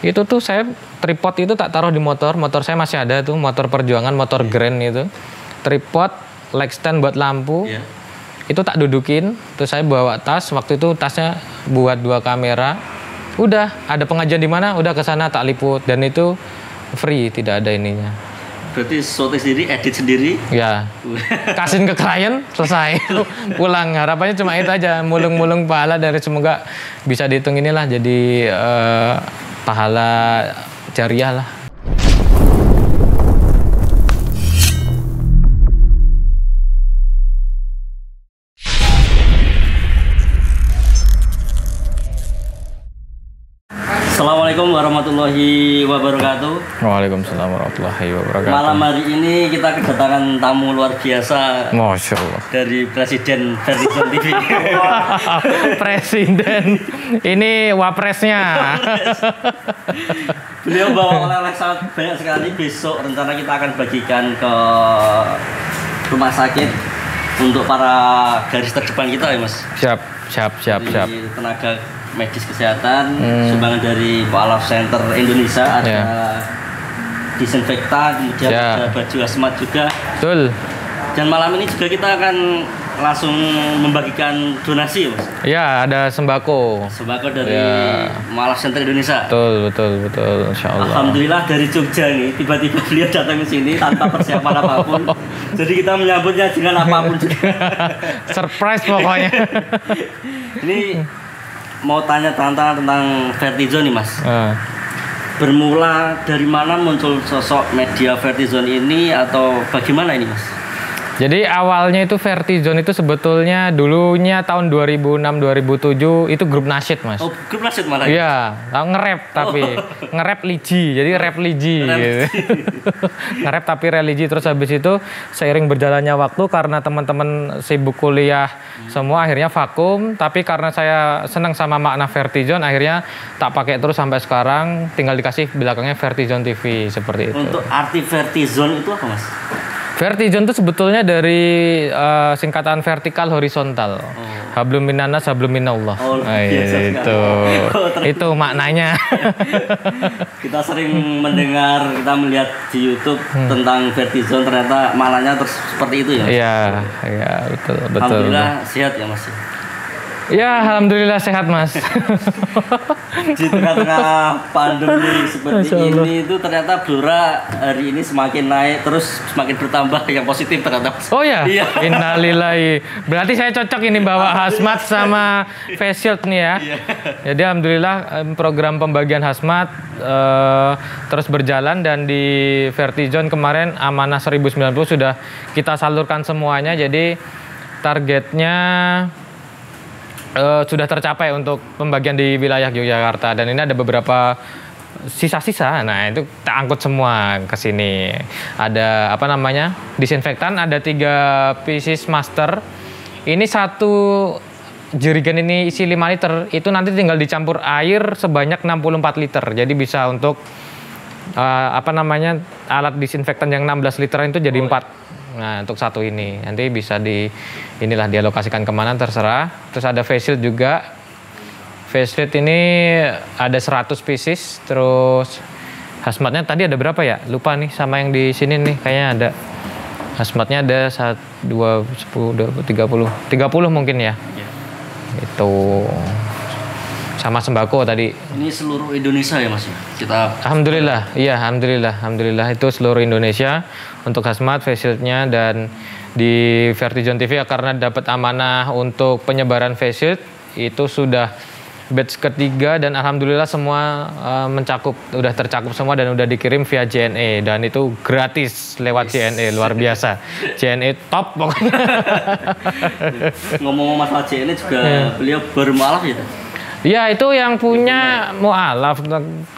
Itu tuh saya tripod itu tak taruh di motor. Motor saya masih ada tuh, motor perjuangan, motor grand itu. Tripod, leg stand buat lampu. Iya. Itu tak dudukin, terus saya bawa tas. Waktu itu tasnya buat dua kamera. Udah, ada pengajian di mana? Udah ke sana tak liput dan itu free, tidak ada ininya. Berarti syuting sendiri, edit sendiri. Ya, kasihin ke klien selesai pulang harapannya cuma itu aja mulung-mulung pahala dari semoga bisa dihitung inilah jadi eh, pahala jariah lah Assalamualaikum warahmatullahi wabarakatuh. Waalaikumsalam warahmatullahi wabarakatuh Malam hari ini kita kedatangan tamu luar biasa Masya Allah dari Presiden Vertizon TV. Presiden ini wapresnya Beliau bawa oleh-oleh sangat banyak sekali. Besok rencana kita akan bagikan ke rumah sakit untuk para garis terdepan kita ya mas. siap siap siap Dari siap tenaga medis kesehatan, Hmm. sumbangan dari Pak Center Indonesia ada Ya. disinfektan, kemudian Ya. ada baju asmat juga. betul Dan malam ini juga kita akan langsung membagikan donasi ya mas. ya ada sembako Sembako dari Ya. Malas Center Indonesia. betul betul betul Insya Allah Alhamdulillah dari Jogja nih tiba-tiba beliau datang ke sini tanpa persiapan apa pun. Jadi kita menyambutnya dengan apa pun juga. surprise pokoknya Ini mau tanya tantangan tentang Vertizon nih mas. Ah. Bermula dari mana muncul sosok media Vertizon ini atau bagaimana ini mas? Jadi awalnya itu Vertizon itu sebetulnya dulunya tahun 2006 2007 itu grup nasyid mas. Oh grup nasyid malah. Iya, tahu nge-rap tapi nge-rap liji, jadi rap liji. Rap gitu. nge-rap tapi religi terus habis itu seiring berjalannya waktu karena teman-teman sibuk kuliah semua akhirnya vakum, tapi karena saya senang sama makna Vertizon akhirnya tak pakai terus sampai sekarang, tinggal dikasih belakangnya Vertizon TV seperti itu. Untuk arti Vertizon itu apa mas? Vertizon itu sebetulnya dari eh, singkatan vertikal horizontal. Hablum minanas, hablum minallah. Oh, Nah, itu. Oh, itu maknanya. kita sering mendengar, kita melihat di YouTube Hmm. tentang Vertizon ternyata malahnya terus seperti itu ya. Iya, iya betul betul. Alhamdulillah sehat ya mas. Ya, alhamdulillah sehat, Mas. Di tengah-tengah pandemi seperti ini itu ternyata Blora hari ini semakin naik terus semakin bertambah yang positif ternyata. Mas. Oh ya, Iya. innalillahi. Berarti saya cocok ini bawa hazmat sama face shield nih ya. Iya. Jadi alhamdulillah program pembagian hazmat eh, terus berjalan dan di Vertizon kemarin amanah 1090 sudah kita salurkan semuanya. Jadi targetnya eh, sudah tercapai untuk pembagian di wilayah Yogyakarta dan ini ada beberapa sisa-sisa. Nah, itu kita angkut semua ke sini. Ada apa namanya? Disinfektan ada tiga pieces master. Ini satu jerigen ini isi 5 liter. Itu nanti tinggal dicampur air sebanyak 64 liter. Jadi bisa untuk eh, apa namanya? alat disinfektan yang 16 liter itu jadi 4. Nah, untuk satu ini nanti bisa di inilah dialokasikan ke mana terserah. Terus ada face shield juga. Face shield ini ada 100 pieces. Terus hazmatnya tadi ada berapa ya? Lupa nih sama yang di sini nih kayaknya ada. Hazmatnya ada 1 2 10 20 30. 30 mungkin ya. Iya. Itu sama sembako tadi. Ini seluruh Indonesia ya mas? Ya. Kita Alhamdulillah, iya alhamdulillah, alhamdulillah. Itu seluruh Indonesia untuk hazmat face shieldnya dan di Vertizon TV ya, karena dapat amanah untuk penyebaran face shield itu sudah batch ketiga dan alhamdulillah semua eh, mencakup udah tercakup semua dan udah dikirim via JNE dan itu gratis lewat JNE luar biasa. JNE top pokoknya. Ngomong masalah JNE juga Iya. beliau baru mualaf ya. Itu yang punya mualaf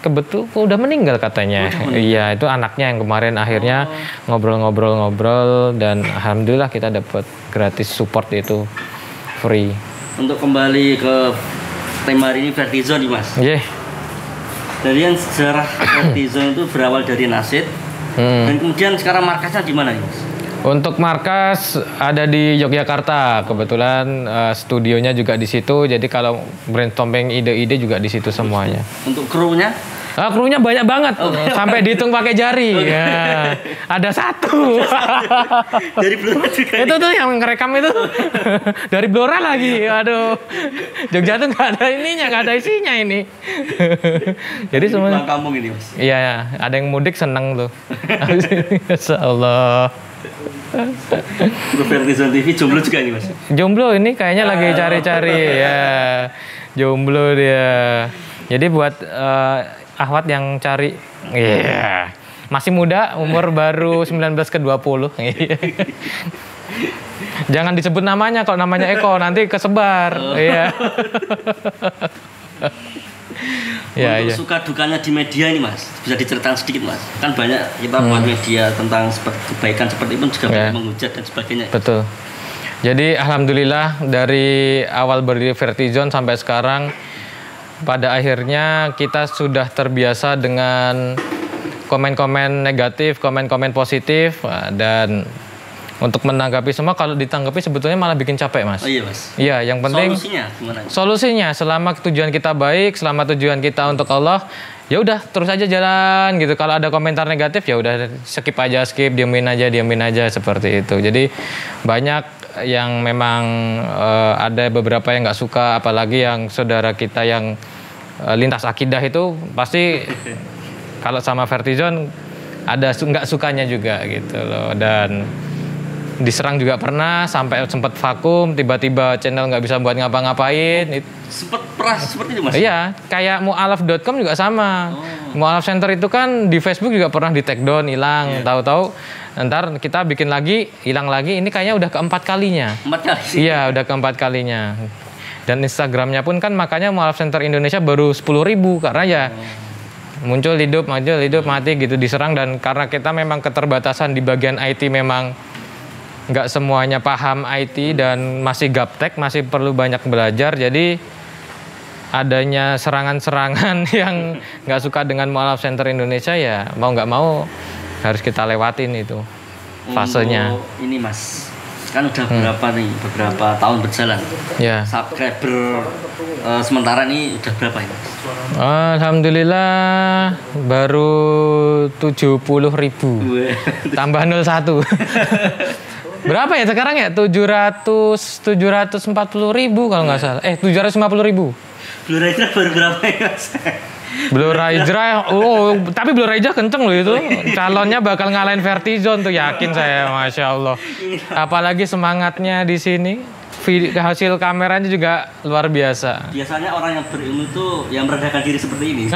kebetul udah meninggal katanya. Iya itu anaknya yang kemarin akhirnya ngobrol-ngobrol-ngobrol dan alhamdulillah kita dapat gratis support itu free. Untuk kembali ke tema hari ini Vertizon nih mas. Iya. Dari yang sejarah Vertizon itu berawal dari Nasid Hmm. dan kemudian sekarang markasnya di mana nih mas? Untuk markas ada di Yogyakarta. Kebetulan eh, studionya juga di situ. Jadi kalau brainstorming ide-ide juga di situ semuanya. Untuk krunya Ah, krunya banyak banget, sampai dihitung pakai jari. Ya. Ada satu. Dari Blora juga. itu tuh yang ngerekam itu dari Blora lagi. Aduh, Jogja tuh nggak ada ininya, nggak ada isinya ini. Jadi semuanya. kampung ini, Mas. Iya, ada yang mudik seneng tuh. Masya Vertizon TV jomblo juga ini, Mas. Jomblo ini kayaknya lagi cari-cari ya. Jomblo dia. Jadi buat eh, Ahwat yang cari iya. Masih muda, umur baru 19 ke 20. Iya. Jangan disebut namanya kalau namanya Eko nanti kesebar. Iya. Iya, Untuk iya. suka dukanya di media ini, Mas. Bisa diceritakan sedikit, Mas. Kan banyak kita buat media tentang seperti kebaikan seperti itu juga Hmm. Ya. banyak menghujat dan sebagainya. Betul. Jadi alhamdulillah dari awal berdiri Vertizon sampai sekarang pada akhirnya kita sudah terbiasa dengan komen-komen negatif, komen-komen positif dan untuk menanggapi semua kalau ditanggapi sebetulnya malah bikin capek, Mas. Oh iya, Mas. Iya, yang penting Solusinya gimana? solusinya selama tujuan kita baik, selama tujuan kita untuk Allah, ya udah terus aja jalan gitu. Kalau ada komentar negatif ya udah skip aja, skip, diamin aja, diamin aja seperti itu. Jadi banyak yang memang eh, ada beberapa yang nggak suka, apalagi yang saudara kita yang eh, lintas akidah itu pasti kalau sama Vertizon ada su- nggak sukanya juga gitu loh dan diserang juga pernah sampai sempat vakum tiba-tiba channel nggak bisa buat ngapa-ngapain. Sempat peras seperti itu, Mas. iya kayak mualaf.com juga sama. Mualaf center itu kan di Facebook juga pernah di take down hilang. Tahu-tahu ntar kita bikin lagi hilang lagi ini kayaknya udah keempat kalinya. Empat kali. Sih. iya udah keempat kalinya. Dan Instagramnya pun kan makanya mualaf center Indonesia baru 10.000 ribu karena ya muncul hidup muncul hidup mati gitu diserang. Dan karena kita memang keterbatasan di bagian IT memang nggak semuanya paham IT dan masih gaptek masih perlu banyak belajar jadi adanya serangan-serangan yang nggak suka dengan mualaf center Indonesia ya mau nggak mau harus kita lewatin itu fasenya Untuk ini, Mas. Kan udah berapa nih? Beberapa tahun berjalan. ya Subscriber eh, sementara ini udah berapa ini? Alhamdulillah baru 70.000 ribu tambah 01 berapa ya sekarang ya 700 740 ribu kalau nggak salah eh 750 ribu Blue Rider baru berapa ya, Mas? Blue Raijra, oh tapi Blue Raijra kenceng loh itu. Calonnya bakal ngalahin Vertizon tuh yakin saya, masya Allah. Apalagi semangatnya di sini, vid- hasil kameranya juga luar biasa. Biasanya orang yang berilmu itu yang merendahkan diri seperti ini.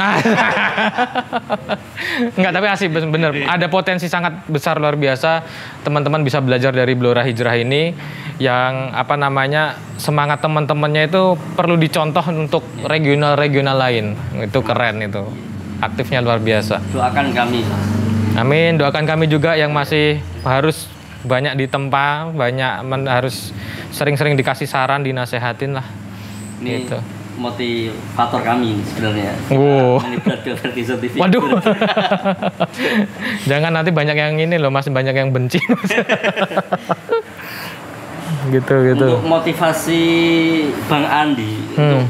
Enggak, tapi asik bener. Ada potensi sangat besar luar biasa. Teman-teman bisa belajar dari Blora Hijrah ini yang apa namanya semangat teman-temannya itu perlu dicontoh untuk regional-regional lain. Itu keren itu. Aktifnya luar biasa. Doakan kami. Amin. Doakan kami juga yang masih harus banyak ditempa, banyak men- harus sering-sering dikasih saran, dinasehatin lah. Ini Gitu. motivator kami sebenarnya. Wow. TV. Waduh. Jangan nanti banyak yang ini loh, masih banyak yang benci. gitu gitu. Untuk motivasi Bang Andi, untuk Hmm.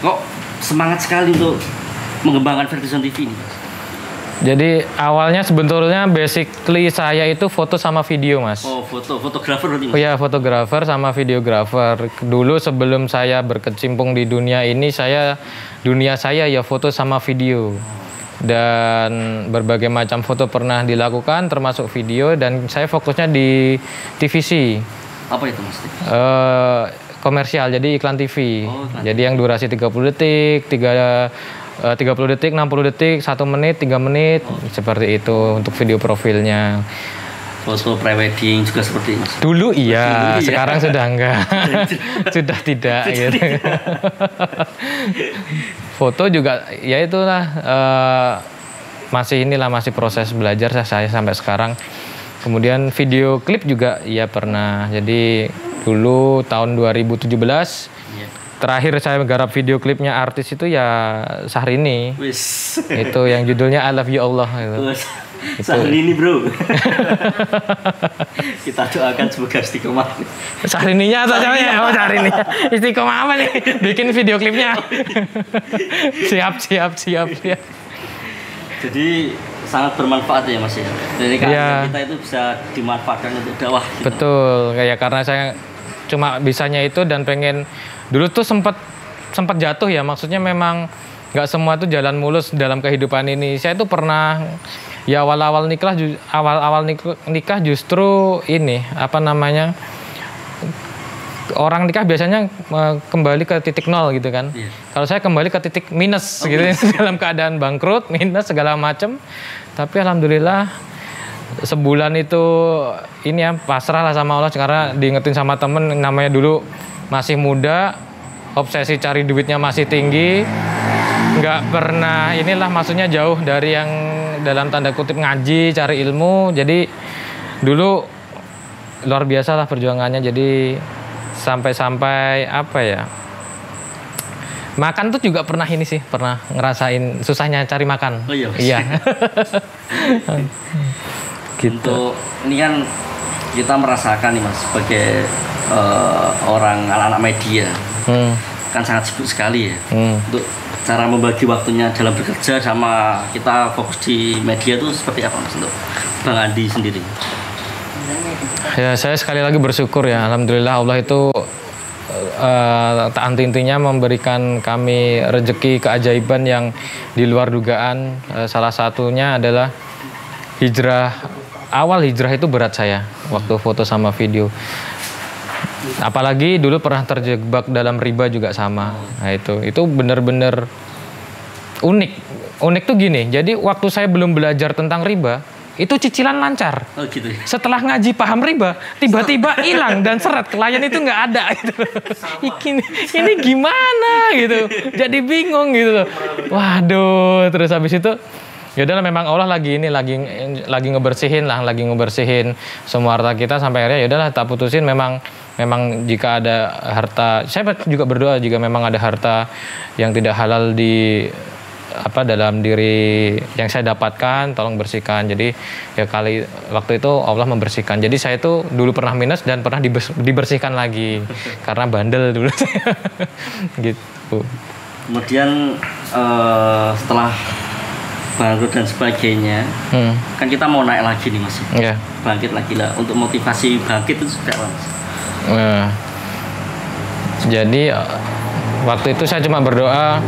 kok semangat sekali untuk mengembangkan Vertizo TV ini. Jadi awalnya sebetulnya basically saya itu foto sama video, Mas. Oh, foto, fotografer berarti Oh Mas? ya, fotografer sama videografer. Dulu sebelum saya berkecimpung di dunia ini, saya dunia saya ya foto sama video. Dan berbagai macam foto pernah dilakukan, termasuk video. Dan saya fokusnya di TVC, Apa itu Mas? eh, komersial, jadi iklan TV. Oh, iklan jadi yang durasi 30 detik, 3 eh, 30 detik, 60 detik, 1 menit, 3 menit, seperti itu untuk video profilnya. Foto prewedding juga seperti itu. Dulu iya, Dulu iya. sekarang sudah enggak. sudah tidak gitu. Foto juga ya itulah eh, masih inilah masih proses belajar saya, saya sampai sekarang. Kemudian video klip juga iya pernah. Jadi dulu tahun 2017 Iya. Terakhir saya menggarap video klipnya artis itu ya Syahrini. Wis. itu yang judulnya I Love You Allah gitu. Wes. Sehari ini bro Kita doakan semoga istiqomah Sahrininya atau siapa Oh Sahrini. Istiqomah apa nih? Bikin video klipnya. siap, siap, siap, siap. Jadi sangat bermanfaat ya mas ya. Dari keahlian kita itu bisa dimanfaatkan untuk dakwah. gitu. Betul, kayak karena saya cuma bisanya itu dan pengen dulu tuh sempat sempat jatuh ya. Maksudnya memang nggak semua tuh jalan mulus dalam kehidupan ini. Saya tuh pernah ya awal-awal nikah awal-awal nik- nikah justru ini apa namanya orang nikah biasanya kembali ke titik nol gitu kan. Iya. Kalau saya kembali ke titik minus gitu dalam keadaan bangkrut, minus segala macam. Tapi alhamdulillah sebulan itu ini ya pasrah lah sama Allah karena diingetin sama temen namanya dulu masih muda, obsesi cari duitnya masih tinggi, nggak pernah inilah maksudnya jauh dari yang dalam tanda kutip ngaji, cari ilmu. Jadi dulu luar biasa lah perjuangannya. Jadi sampai-sampai apa ya? Makan tuh juga pernah ini sih, pernah ngerasain susahnya cari makan. Oh iya. Iya. gitu. Untuk ini kan kita merasakan nih mas sebagai eh, orang anak-anak media Hmm, kan sangat sibuk sekali ya. hmm. Untuk cara membagi waktunya dalam bekerja sama kita fokus di media itu seperti apa mas untuk Bang Andi sendiri? Ya saya sekali lagi bersyukur ya, alhamdulillah Allah itu eh, tak henti-hentinya memberikan kami rezeki keajaiban yang di luar dugaan. Eh, salah satunya adalah hijrah awal hijrah itu berat saya waktu foto sama video. Apalagi dulu pernah terjebak dalam riba juga sama. Nah itu itu benar-benar unik. Unik tuh gini. Jadi waktu saya belum belajar tentang riba, itu cicilan lancar Oh gitu ya. setelah ngaji paham riba tiba-tiba hilang dan seret klien itu nggak ada gitu ini, ini gimana gitu jadi bingung gitu loh waduh terus habis itu ya udahlah memang Allah lagi ini lagi lagi ngebersihin lah lagi ngebersihin semua harta kita sampai akhirnya ya udahlah tak putusin. Memang memang jika ada harta saya juga berdoa jika memang ada harta yang tidak halal di apa dalam diri yang saya dapatkan tolong bersihkan. Jadi ya kali waktu itu Allah membersihkan. Jadi saya itu dulu pernah minus dan pernah dibers- dibersihkan lagi. Karena bandel dulu. Gitu. Kemudian eh, setelah bangkrut dan sebagainya, hmm. kan kita mau naik lagi nih mas. ya Bangkit lagi lah. Untuk motivasi bangkit itu apa mas? Nah, jadi waktu itu saya cuma berdoa,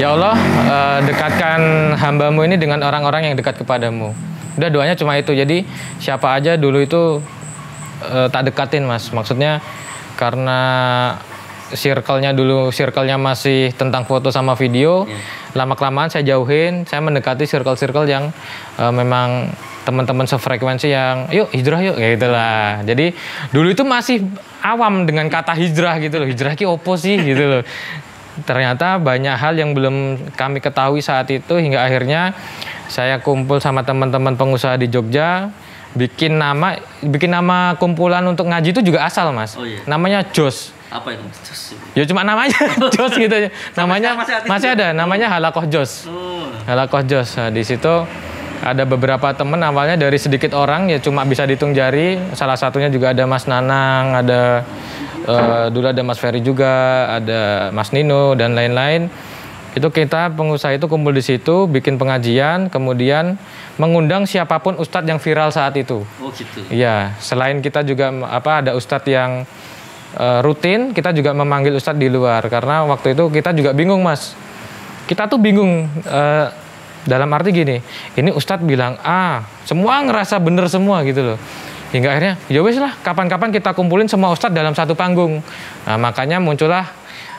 ya Allah eh, dekatkan hambamu ini dengan orang-orang yang dekat kepadamu. Udah doanya cuma itu. Jadi siapa aja dulu itu eh, tak dekatin mas. Maksudnya karena circle-nya dulu circle-nya masih tentang foto sama video. Lama kelamaan saya jauhin, saya mendekati circle-circle yang eh, memang teman-teman sefrekuensi yang yuk hijrah yuk kayak gitulah. Jadi dulu itu masih awam dengan kata hijrah gitu loh. Hijrah ki opo sih gitu loh. Ternyata banyak hal yang belum kami ketahui saat itu hingga akhirnya saya kumpul sama teman-teman pengusaha di Jogja bikin nama bikin nama kumpulan untuk ngaji itu juga asal mas Oh, iya. namanya Jos Apa itu? Terus, ya cuma namanya Jos gitu aja. Namanya masih ada. Namanya Halakoh Jos. Oh, Halakoh Jos. Nah, di situ ada beberapa temen. Awalnya dari sedikit orang ya cuma bisa dihitung jari. Salah satunya juga ada Mas Nanang ada eh, dulu ada Mas Ferry juga ada Mas Nino dan lain-lain. Itu kita pengusaha itu kumpul di situ bikin pengajian kemudian mengundang siapa pun ustadz yang viral saat itu. Oh gitu. Iya, selain kita juga apa ada ustadz yang eh, rutin, kita juga memanggil ustadz di luar karena waktu itu kita juga bingung mas. Kita tuh bingung eh, dalam arti gini, ini ustadz bilang ah semua ngerasa bener semua gitu loh. Hingga akhirnya ya wes lah kapan-kapan kita kumpulin semua ustadz dalam satu panggung. Nah makanya muncullah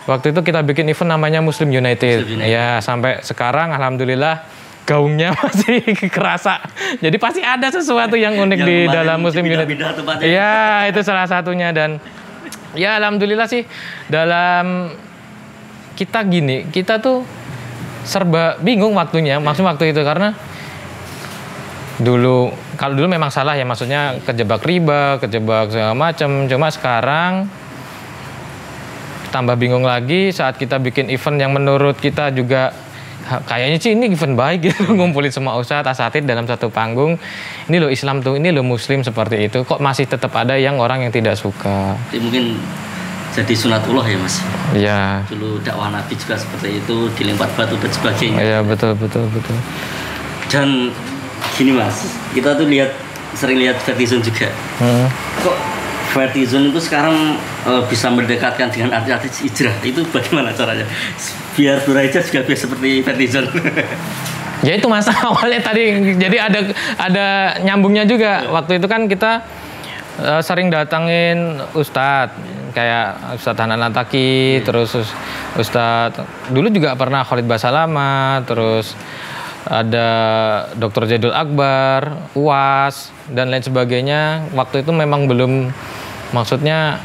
waktu itu kita bikin event namanya Muslim United. Muslim United. Ya sampai sekarang alhamdulillah gaungnya masih kerasa. Jadi pasti ada sesuatu yang unik Yang di dalam Muslim United. Iya, itu salah satunya dan ya alhamdulillah sih dalam kita gini, kita tuh serba bingung waktunya, maksud waktu itu karena dulu kalau dulu memang salah ya maksudnya kejebak riba, kejebak segala macam. Cuma sekarang tambah bingung lagi saat kita bikin event yang menurut kita juga kayaknya sih ini event baik gitu ngumpulin semua ustadz asatid dalam satu panggung ini loh Islam tuh ini loh Muslim seperti itu kok masih tetap ada yang orang yang tidak suka Jadi mungkin jadi sunatullah ya mas. ya Dulu dakwah Nabi juga seperti itu dilempar batu dan sebagainya. ya betul betul betul Dan gini mas, kita tuh lihat sering lihat Vertizon juga. Hmm. Kok Vertizon itu sekarang eh, bisa mendekatkan dengan artis-artis hijrah? Itu bagaimana caranya? Biar Duraija juga biar seperti Vertizon. Ya itu masa awalnya tadi jadi ada ada nyambungnya juga. Waktu itu kan kita eh, sering datangin ustadz kayak Ustadz Hanan Ataki, terus Us- Ustadz dulu juga pernah Khalid Basalama, terus ada Dr. Jadul Akbar, UAS dan lain sebagainya. Waktu itu memang belum maksudnya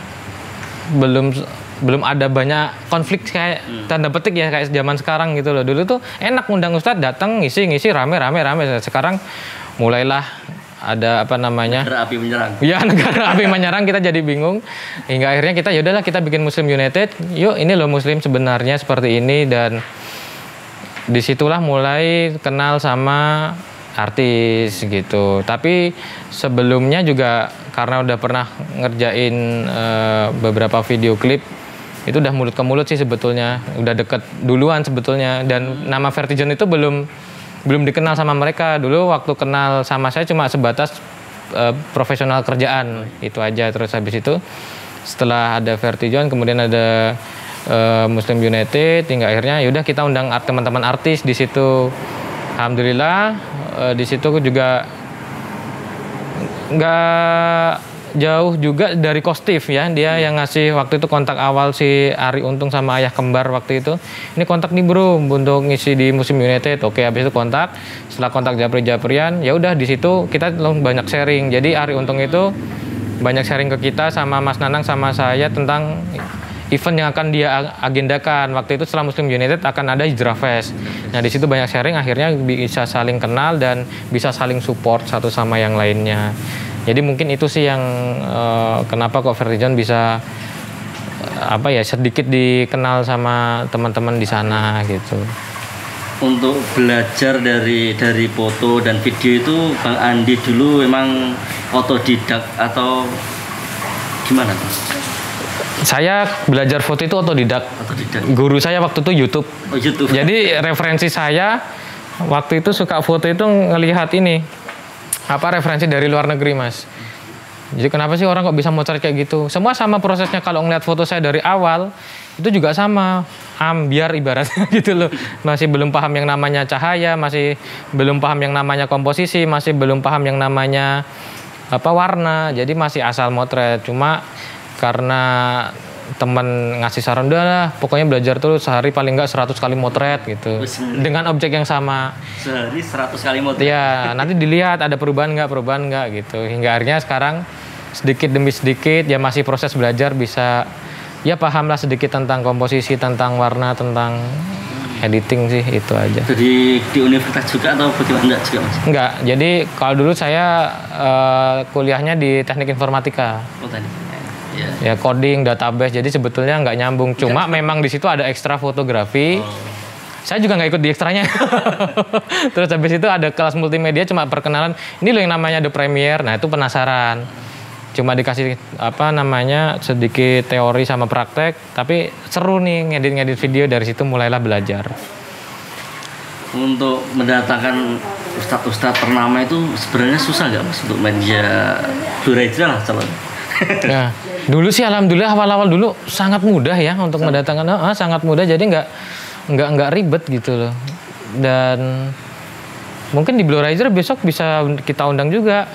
belum belum ada banyak konflik kayak tanda petik ya kayak zaman sekarang gitu loh. Dulu tuh enak undang ustadz datang ngisi ngisi rame rame rame. Sekarang mulailah ada apa namanya? Negara api menyerang. Ya negara api menyerang kita jadi bingung hingga akhirnya kita yaudahlah kita bikin Muslim United. Yuk ini loh Muslim sebenarnya seperti ini dan di situlah mulai kenal sama artis gitu. Tapi sebelumnya juga karena udah pernah ngerjain eh, beberapa video klip itu udah mulut ke mulut sih sebetulnya. Udah deket duluan sebetulnya. Dan nama Vertigen itu belum belum dikenal sama mereka. Dulu waktu kenal sama saya cuma sebatas eh, profesional kerjaan. Itu aja. Terus habis itu setelah ada Vertigen kemudian ada eh, Muslim United hingga akhirnya yaudah kita undang teman-teman artis di situ alhamdulillah eh, di situ juga nggak jauh juga dari Kostif ya. Dia yang ngasih waktu itu kontak awal si Ari Untung sama ayah kembar waktu itu. Ini kontak nih bro untuk ngisi di Musim United. Oke habis itu kontak. Setelah kontak Japri Japrian ya udah di situ kita banyak sharing. Jadi Ari Untung itu banyak sharing ke kita sama Mas Nanang sama saya tentang event yang akan dia ag- agendakan waktu itu setelah Muslim United akan ada Hijrah Fest. Nah di situ banyak sharing akhirnya bisa saling kenal dan bisa saling support satu sama yang lainnya. Jadi mungkin itu sih yang eh, kenapa kok Vertigen bisa eh, apa ya sedikit dikenal sama teman-teman di sana gitu. Untuk belajar dari dari foto dan video itu Bang Andi dulu memang otodidak atau gimana? Saya belajar foto itu otodidak. Otodidak. Guru saya waktu itu YouTube. Oh YouTube. Jadi referensi saya waktu itu suka foto itu ngelihat ini apa referensi dari luar negeri mas. Jadi kenapa sih orang kok bisa motret kayak gitu? Semua sama prosesnya kalau ngeliat foto saya dari awal itu juga sama ambiar ibaratnya gitu loh. Masih belum paham yang namanya cahaya, masih belum paham yang namanya komposisi, masih belum paham yang namanya apa warna. Jadi masih asal motret. Cuma karena teman ngasih saran udah lah pokoknya belajar terus sehari paling nggak 100 kali motret gitu Wes. dengan objek yang sama Sehari 100 kali mau ya nanti dilihat ada perubahan nggak perubahan nggak gitu hingga akhirnya sekarang sedikit demi sedikit ya masih proses belajar bisa ya pahamlah sedikit tentang komposisi tentang warna tentang editing sih itu aja Jadi di universitas juga atau bagaimana enggak juga mas? Enggak, jadi kalau dulu saya eh, kuliahnya di teknik informatika Oh tadi. Ya. ya coding database jadi sebetulnya nggak nyambung. Cuma memang di situ ada ekstra fotografi. Saya juga nggak ikut di ekstranya. Terus habis itu ada kelas multimedia cuma perkenalan. Ini loh yang namanya The Premiere. Nah itu penasaran. Cuma dikasih apa namanya sedikit teori sama praktek. Tapi seru nih ngedit-ngedit video. Dari situ mulailah belajar. Untuk mendatangkan ustadz-ustadz ternama itu sebenarnya susah nggak mas? Untuk media Duraija lah calon. ya dulu sih alhamdulillah awal-awal dulu sangat mudah ya untuk mendatangkan. Ah, sangat mudah. Jadi nggak nggak nggak ribet gitu loh. Dan mungkin di Blue Riser besok bisa kita undang juga.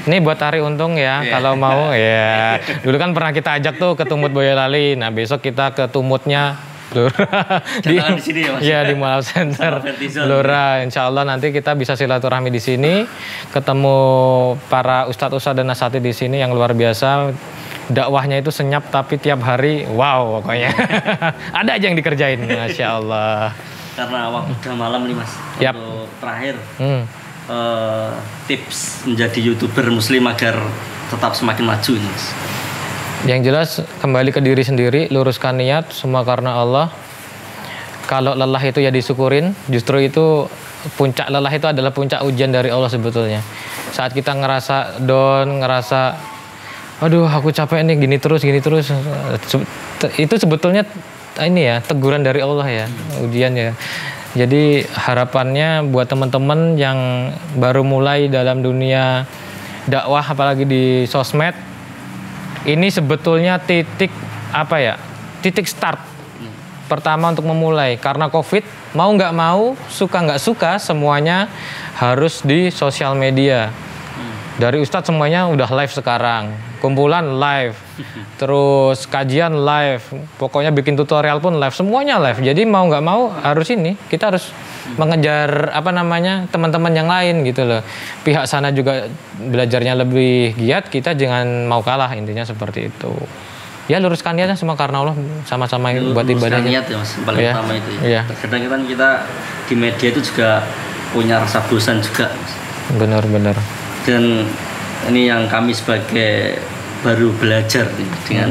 Ini buat Ari Untung ya Iya. kalau mau. Ya dulu kan pernah kita ajak tuh ke Tumut Boyolali. Nah besok kita ke Tumutnya Blora Jangan di sini ya, Mas? Iya di Mall Center. Blora. Insya Allah nanti kita bisa silaturahmi di sini ketemu para ustadz-ustadz dan nasati di sini yang luar biasa dakwahnya itu senyap tapi tiap hari wow pokoknya ada aja yang dikerjain masya Allah Karena waktu udah malam nih mas. Yap. Untuk terakhir hmm. eh, tips menjadi youtuber muslim agar tetap semakin maju ini mas. yang jelas kembali ke diri sendiri luruskan niat semua karena Allah kalau lelah itu ya disyukurin justru itu puncak lelah itu adalah puncak ujian dari Allah sebetulnya saat kita ngerasa down ngerasa aduh aku capek nih gini terus gini terus. Itu sebetulnya ini ya teguran dari Allah ya ujian ya. Jadi harapannya buat teman-teman yang baru mulai dalam dunia dakwah apalagi di sosmed ini sebetulnya titik apa ya? Titik start pertama untuk memulai. Karena covid mau nggak mau suka nggak suka semuanya harus di sosial media. Dari Ustadz semuanya udah live sekarang kumpulan live terus kajian live pokoknya bikin tutorial pun live semuanya live jadi mau nggak mau harus ini kita harus mengejar apa namanya teman-teman yang lain gitu loh pihak sana juga belajarnya lebih giat kita jangan mau kalah intinya seperti itu ya luruskan niatnya semua karena Allah sama-sama buat Luruskan ibadahnya niat ya mas paling Iya. utama itu ya. Iya. Terkadang kan kita di media itu juga punya rasa bosan juga benar-benar dan ini yang kami sebagai baru belajar dengan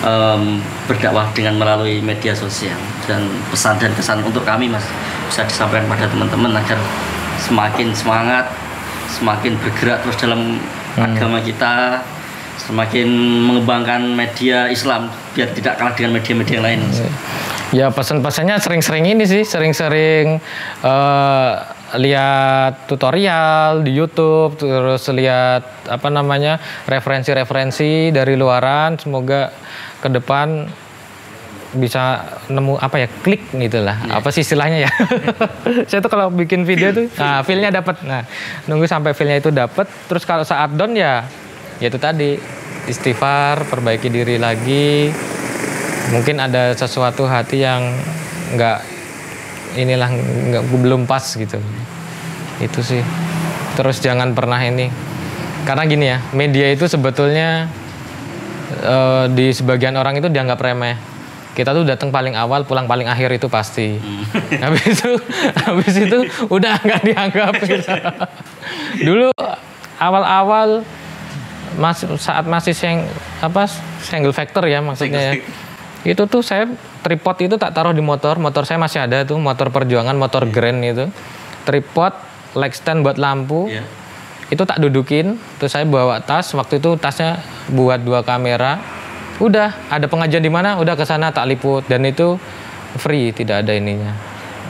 em, berdakwah dengan melalui media sosial dan pesan dan kesan untuk kami mas bisa disampaikan pada teman-teman agar semakin semangat semakin bergerak terus dalam agama kita semakin mengembangkan media Islam biar tidak kalah dengan media-media yang lain mas. Ya pesan-pesannya sering-sering ini sih, sering-sering eh, lihat tutorial di YouTube, terus lihat apa namanya referensi-referensi dari luaran. Semoga ke depan bisa nemu apa ya klik gitu lah. Apa sih istilahnya ya? Saya tuh kalau bikin video tuh nah feelnya dapat nah nunggu sampai feelnya itu dapat terus kalau saat down ya ya itu tadi istighfar perbaiki diri lagi. Mungkin ada sesuatu hati yang nggak inilah nggak belum pas gitu. Itu sih. Terus jangan pernah ini. Karena gini ya media itu sebetulnya eh, di sebagian orang itu dianggap remeh. Kita tuh datang paling awal pulang paling akhir itu pasti. Habis itu habis itu udah nggak dianggap. Gitu. dulu awal-awal mas saat masih seng apa single factor ya maksudnya ya. Itu tuh saya tripod itu tak taruh di motor. Motor saya masih ada tuh motor perjuangan motor grand itu. Tripod leg stand buat lampu. Iya. itu tak dudukin. Terus saya bawa tas. Waktu itu tasnya buat dua kamera. Udah ada pengajian di mana? Udah ke sana tak liput. Dan itu free tidak ada ininya.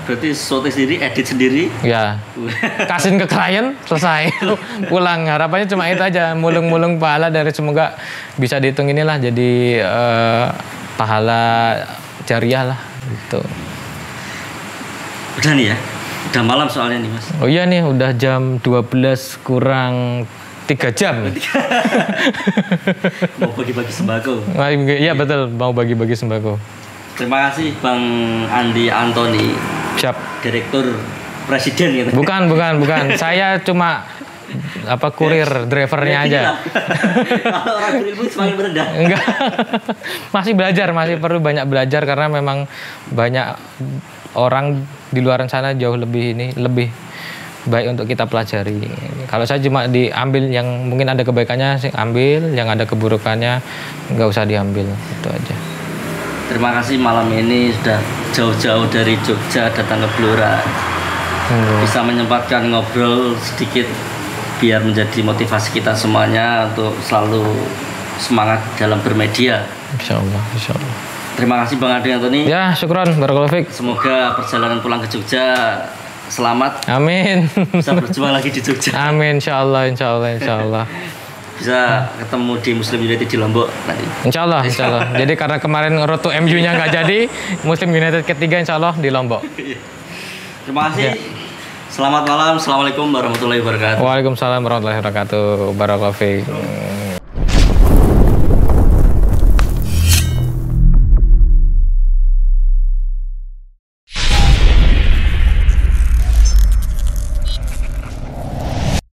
Berarti shooting sendiri edit sendiri? Ya kasihin ke klien selesai. Pulang. Harapannya cuma itu aja. Mulung-mulung pahala dari semoga bisa dihitung inilah jadi eh, pahala jariah lah gitu. Udah nih ya? Udah malam soalnya nih mas. Oh iya nih udah jam 12 kurang 3 jam. Mau bagi-bagi sembako. Iya betul mau bagi-bagi sembako. Terima kasih bang Andi Antoni siap. Direktur presiden gitu. Bukan bukan bukan. Saya cuma apa kurir drivernya aja? kalau orang semakin merendah enggak. Masih belajar masih perlu banyak belajar karena memang banyak orang di luar sana jauh lebih ini lebih baik untuk kita pelajari. Kalau saya cuma diambil yang mungkin ada kebaikannya sih ambil yang ada keburukannya nggak usah diambil. Itu aja. Terima kasih malam ini sudah jauh-jauh dari Jogja datang ke Blora. Hmm. bisa menyempatkan ngobrol sedikit biar menjadi motivasi kita semuanya untuk selalu semangat dalam bermedia. Insya Allah Insya Allah terima kasih bang Andi Antoni. Ya syukron barakallahu fiik semoga perjalanan pulang ke Jogja selamat. Amin. Bisa berjuang lagi di Jogja. Amin Insya Allah Insya Allah Insya Allah bisa ketemu di Muslim United di Lombok nanti. Insya Allah, insya Allah. Jadi karena kemarin road to MU-nya nggak jadi, Muslim United ketiga insya Allah di Lombok. terima kasih. Ya. Selamat malam assalamualaikum warahmatullahi wabarakatuh Waalaikumsalam warahmatullahi wabarakatuh. Barakallahu.